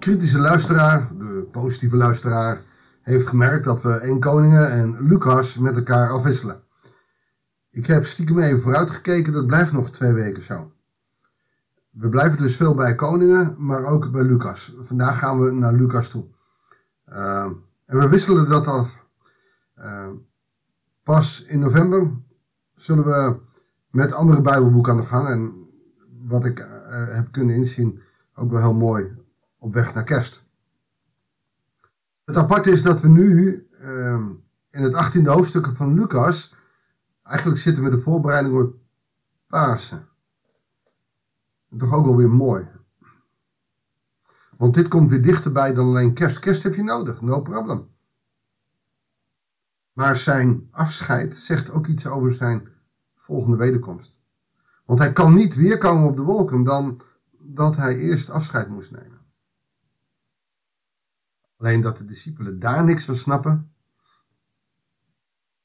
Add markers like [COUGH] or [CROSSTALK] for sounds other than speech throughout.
kritische luisteraar, de positieve luisteraar, heeft gemerkt dat we 1 Koningen en Lucas met elkaar afwisselen. Ik heb stiekem even vooruitgekeken, dat blijft nog twee weken zo. We blijven dus veel bij Koningen, maar ook bij Lucas. Vandaag gaan we naar Lucas toe. Uh, en we wisselen dat af. Uh, pas in november zullen we met andere Bijbelboeken aan de gang. En wat ik uh, heb kunnen inzien, ook wel heel mooi op weg naar kerst. Het aparte is dat we nu ehm, in het 18e hoofdstuk van Lucas eigenlijk zitten we de voorbereiding op Pasen. Toch ook wel weer mooi. Want dit komt weer dichterbij dan alleen kerst. Kerst heb je nodig, no problem. Maar zijn afscheid zegt ook iets over zijn volgende wederkomst. Want hij kan niet weer komen op de wolken dan dat hij eerst afscheid moest nemen. Alleen dat de discipelen daar niks van snappen,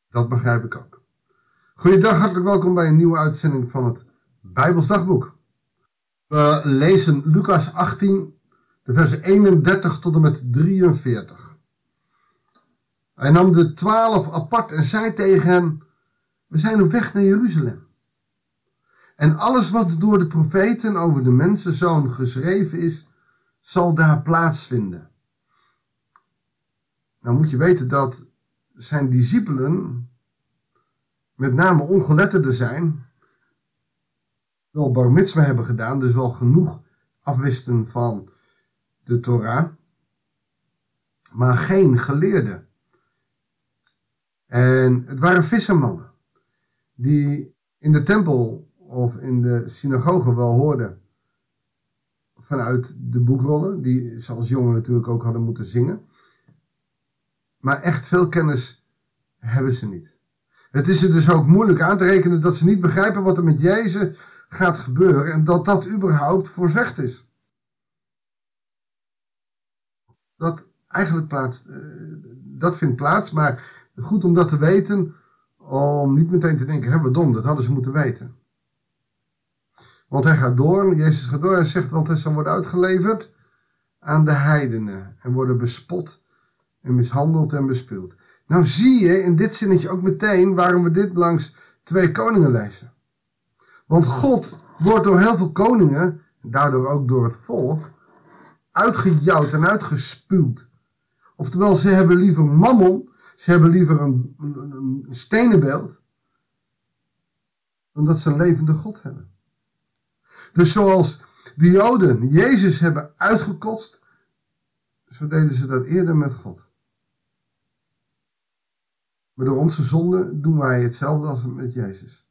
dat begrijp ik ook. Goedendag, hartelijk welkom bij een nieuwe uitzending van het Bijbels Dagboek. We lezen Lucas 18, de versen 31 tot en met 43. Hij nam de twaalf apart en zei tegen hen, we zijn op weg naar Jeruzalem. En alles wat door de profeten over de mensenzoon geschreven is, zal daar plaatsvinden. Nou moet je weten dat zijn discipelen met name ongeletterden zijn, wel bar mitzvah hebben gedaan, dus wel genoeg afwisten van de Torah, maar geen geleerden. En het waren vissermannen die in de tempel of in de synagoge wel hoorden vanuit de boekrollen, die ze als jongen natuurlijk ook hadden moeten zingen. Maar echt veel kennis hebben ze niet. Het is er dus ook moeilijk aan te rekenen dat ze niet begrijpen wat er met Jezus gaat gebeuren en dat dat überhaupt voorzegd is. Dat eigenlijk plaats, eh, dat vindt plaats, maar goed om dat te weten, om niet meteen te denken, hè, wat dom, dat hadden ze moeten weten. Want hij gaat door, Jezus gaat door en zegt, want hij zal worden uitgeleverd aan de heidenen en worden bespot en mishandeld en bespeeld. Nou zie je in dit zinnetje ook meteen waarom we dit langs twee koningen lezen. Want God wordt door heel veel koningen, en daardoor ook door het volk, uitgejouwd en uitgespuwd. Oftewel, ze hebben liever mammon, ze hebben liever een, een, een stenen beeld, dan dat ze een levende God hebben. Dus zoals de Joden Jezus hebben uitgekotst, zo deden ze dat eerder met God. Maar door onze zonde doen wij hetzelfde als met Jezus.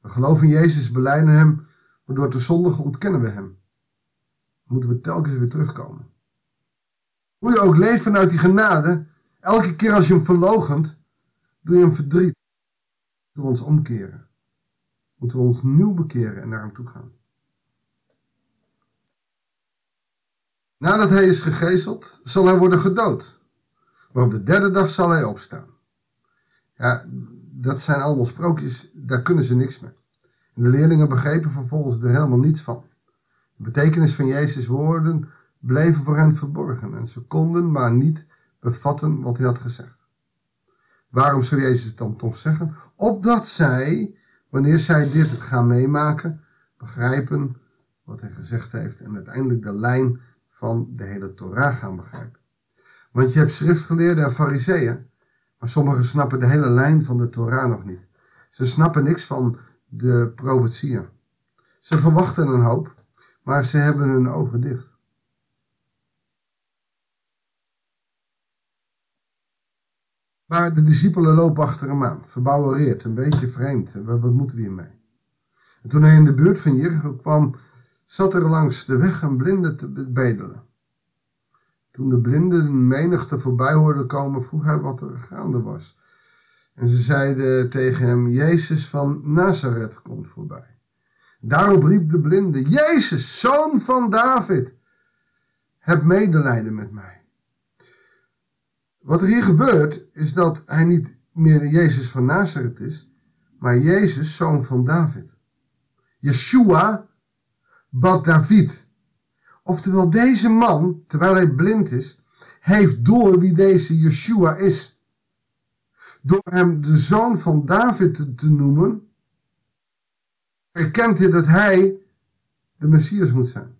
We geloven in Jezus, beleiden Hem, maar door te zondigen ontkennen we Hem. moeten we telkens weer terugkomen. Hoe je ook leeft vanuit die genade, elke keer als je Hem verlogent, doe je Hem verdriet. Door ons omkeren. Moeten we ons nieuw bekeren en naar Hem toe gaan. Nadat hij is gegezeld, zal hij worden gedood. Maar op de derde dag zal hij opstaan. Ja, dat zijn allemaal sprookjes, daar kunnen ze niks mee. En de leerlingen begrepen vervolgens er helemaal niets van. De betekenis van Jezus' woorden bleven voor hen verborgen en ze konden maar niet bevatten wat hij had gezegd. Waarom zou Jezus het dan toch zeggen? Opdat zij, wanneer zij dit gaan meemaken, begrijpen wat hij gezegd heeft en uiteindelijk de lijn van de hele Torah gaan begrijpen. Want je hebt schriftgeleerden en fariseeën maar sommigen snappen de hele lijn van de Torah nog niet. Ze snappen niks van de profetieën. Ze verwachten een hoop, maar ze hebben hun ogen dicht. Maar de discipelen lopen achter hem aan, verbouwereerd, een beetje vreemd. Wat moeten we hiermee? En toen hij in de buurt van Jericho kwam, zat er langs de weg een blinde te bedelen. Toen de blinden menigte voorbij hoorden komen, vroeg hij wat er gaande was. En ze zeiden tegen hem, Jezus van Nazareth komt voorbij. Daarop riep de blinde, Jezus, zoon van David, heb medelijden met mij. Wat er hier gebeurt, is dat hij niet meer de Jezus van Nazareth is, maar Jezus, zoon van David. Yeshua, bad David. Oftewel, deze man, terwijl hij blind is, heeft door wie deze Yeshua is. Door hem de zoon van David te, noemen, erkent hij dat hij de Messias moet zijn.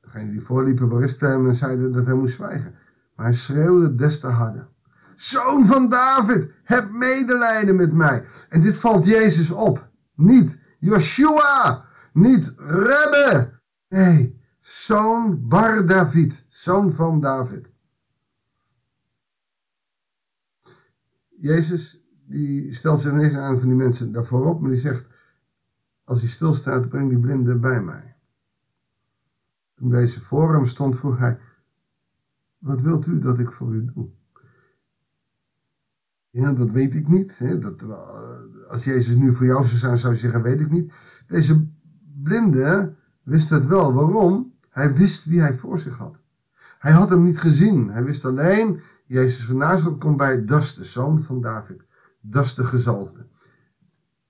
Degene die voorliepen berispt hem en zeiden dat hij moest zwijgen. Maar hij schreeuwde des te harder. Zoon van David, heb medelijden met mij. En dit valt Jezus op. Niet Joshua, niet Rebbe. Nee, zoon Bar David, zoon van David. Jezus die stelt zich niet aan van die mensen daarvoor op, maar die zegt, als hij stilstaat, breng die blinde bij mij. Toen deze voor hem stond, vroeg hij, wat wilt u dat ik voor u doe? Ja, dat weet ik niet. Hè? Dat, eh, als Jezus nu voor jou zou zijn, zou je zeggen, weet ik niet. Deze blinde wist het wel. Waarom? Hij wist wie hij voor zich had. Hij had hem niet gezien. Hij wist alleen, Jezus van Nazareth komt bij, dat is de zoon van David. Dat is de gezalfde.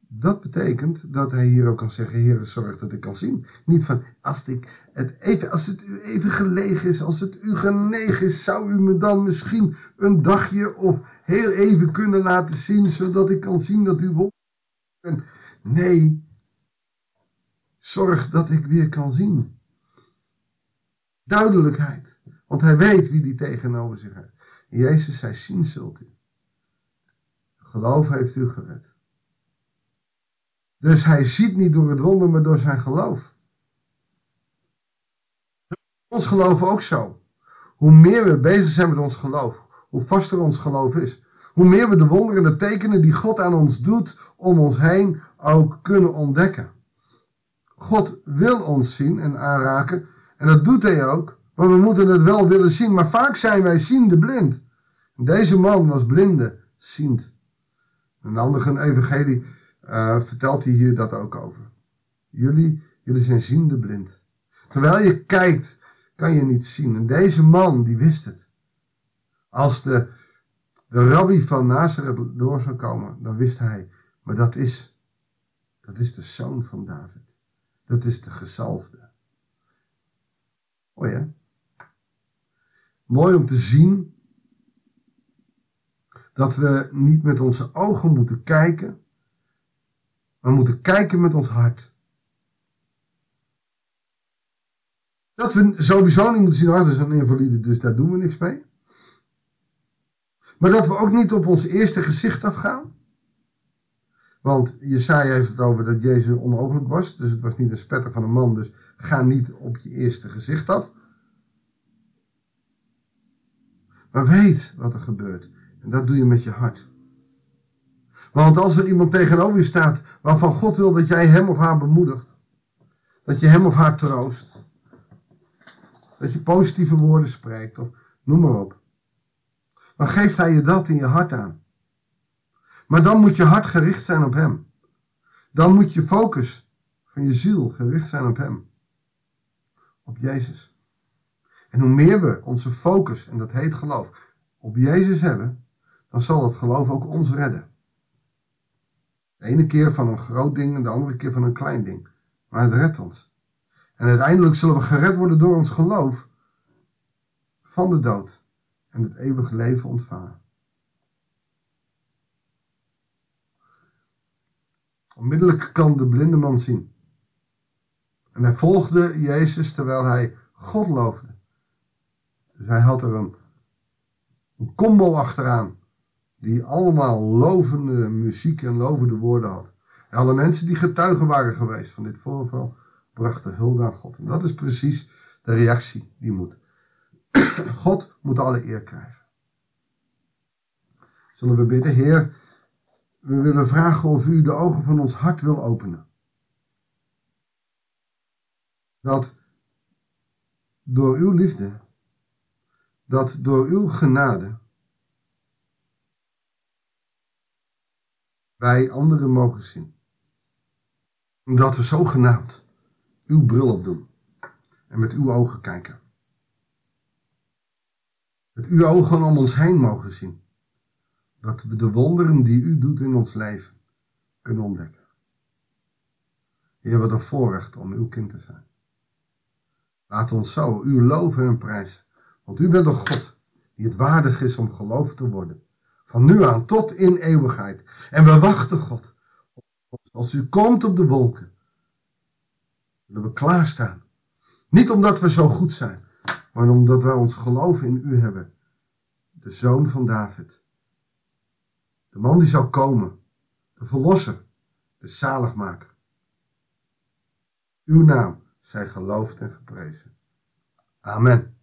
Dat betekent dat hij hier ook kan zeggen, Heer, zorg dat ik kan zien. Niet van, als, ik het even, als het u even gelegen is, als het u genegen is, zou u me dan misschien een dagje of heel even kunnen laten zien, zodat ik kan zien dat u wonderen. Nee, zorg dat ik weer kan zien. Duidelijkheid, want hij weet wie die tegenover zich heeft. Jezus zei, zien zult u. Geloof heeft u gered. Dus hij ziet niet door het wonder, maar door zijn geloof. Ons geloof ook zo. Hoe meer we bezig zijn met ons geloof, hoe vaster ons geloof is. Hoe meer we de wonderen en de tekenen die God aan ons doet om ons heen ook kunnen ontdekken. God wil ons zien en aanraken en dat doet hij ook, maar we moeten het wel willen zien. Maar vaak zijn wij ziende blind. Deze man was blinde, ziend. Een andere evangelie uh, vertelt hij hier dat ook over. Jullie, jullie zijn ziende blind. Terwijl je kijkt, kan je niet zien. En deze man, die wist het. Als de, de rabbi van Nazareth door zou komen, dan wist hij, maar dat is, dat is de zoon van David. Dat is de gezalfde. Oh ja. Mooi om te zien dat we niet met onze ogen moeten kijken, we moeten kijken met ons hart. Dat we sowieso niet moeten zien, dat is een invalide, dus daar doen we niks mee. Maar dat we ook niet op ons eerste gezicht afgaan. Want Jesaja heeft het over dat Jezus onmogelijk was. Dus het was niet een spetter van een man. Dus ga niet op je eerste gezicht af. Maar weet wat er gebeurt. En dat doe je met je hart. Want als er iemand tegenover je staat waarvan God wil dat jij hem of haar bemoedigt, dat je hem of haar troost, dat je positieve woorden spreekt, of noem maar op, dan geeft hij je dat in je hart aan. Maar dan moet je hart gericht zijn op hem. Dan moet je focus van je ziel gericht zijn op hem. Op Jezus. En hoe meer we onze focus, en dat heet geloof, op Jezus hebben, dan zal dat geloof ook ons redden. De ene keer van een groot ding en de andere keer van een klein ding. Maar het redt ons. En uiteindelijk zullen we gered worden door ons geloof van de dood en het eeuwige leven ontvangen. Onmiddellijk kan de blinde man zien. En hij volgde Jezus terwijl hij God loofde. Dus hij had er een, een combo achteraan die allemaal lovende muziek en lovende woorden had. En alle mensen die getuigen waren geweest van dit voorval, brachten hulde aan God. En dat is precies de reactie die moet. [CLEARS THROAT] God moet alle eer krijgen. Zullen we bidden, Heer, we willen vragen of u de ogen van ons hart wil openen. Dat door uw liefde, dat door uw genade, wij anderen mogen zien. Omdat we zogenaamd uw bril opdoen en met uw ogen kijken. Met uw ogen om ons heen mogen zien. Dat we de wonderen die u doet in ons leven kunnen ontdekken. Heer, wat een voorrecht om uw kind te zijn. Laat ons zo u loven en prijzen. Want u bent een God die het waardig is om geloofd te worden. Van nu aan tot in eeuwigheid. En we wachten God. Als u komt op de wolken, willen we klaarstaan. Niet omdat we zo goed zijn, maar omdat wij ons geloof in u hebben. De zoon van David. De man die zou komen. De verlosser. De zaligmaker. Uw naam zij geloofd en geprezen. Amen.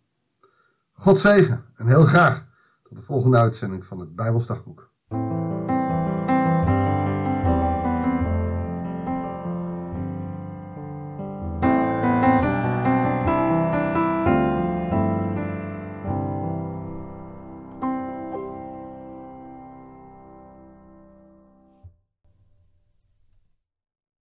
God zegen en heel graag tot de volgende uitzending van het Bijbelsdagboek.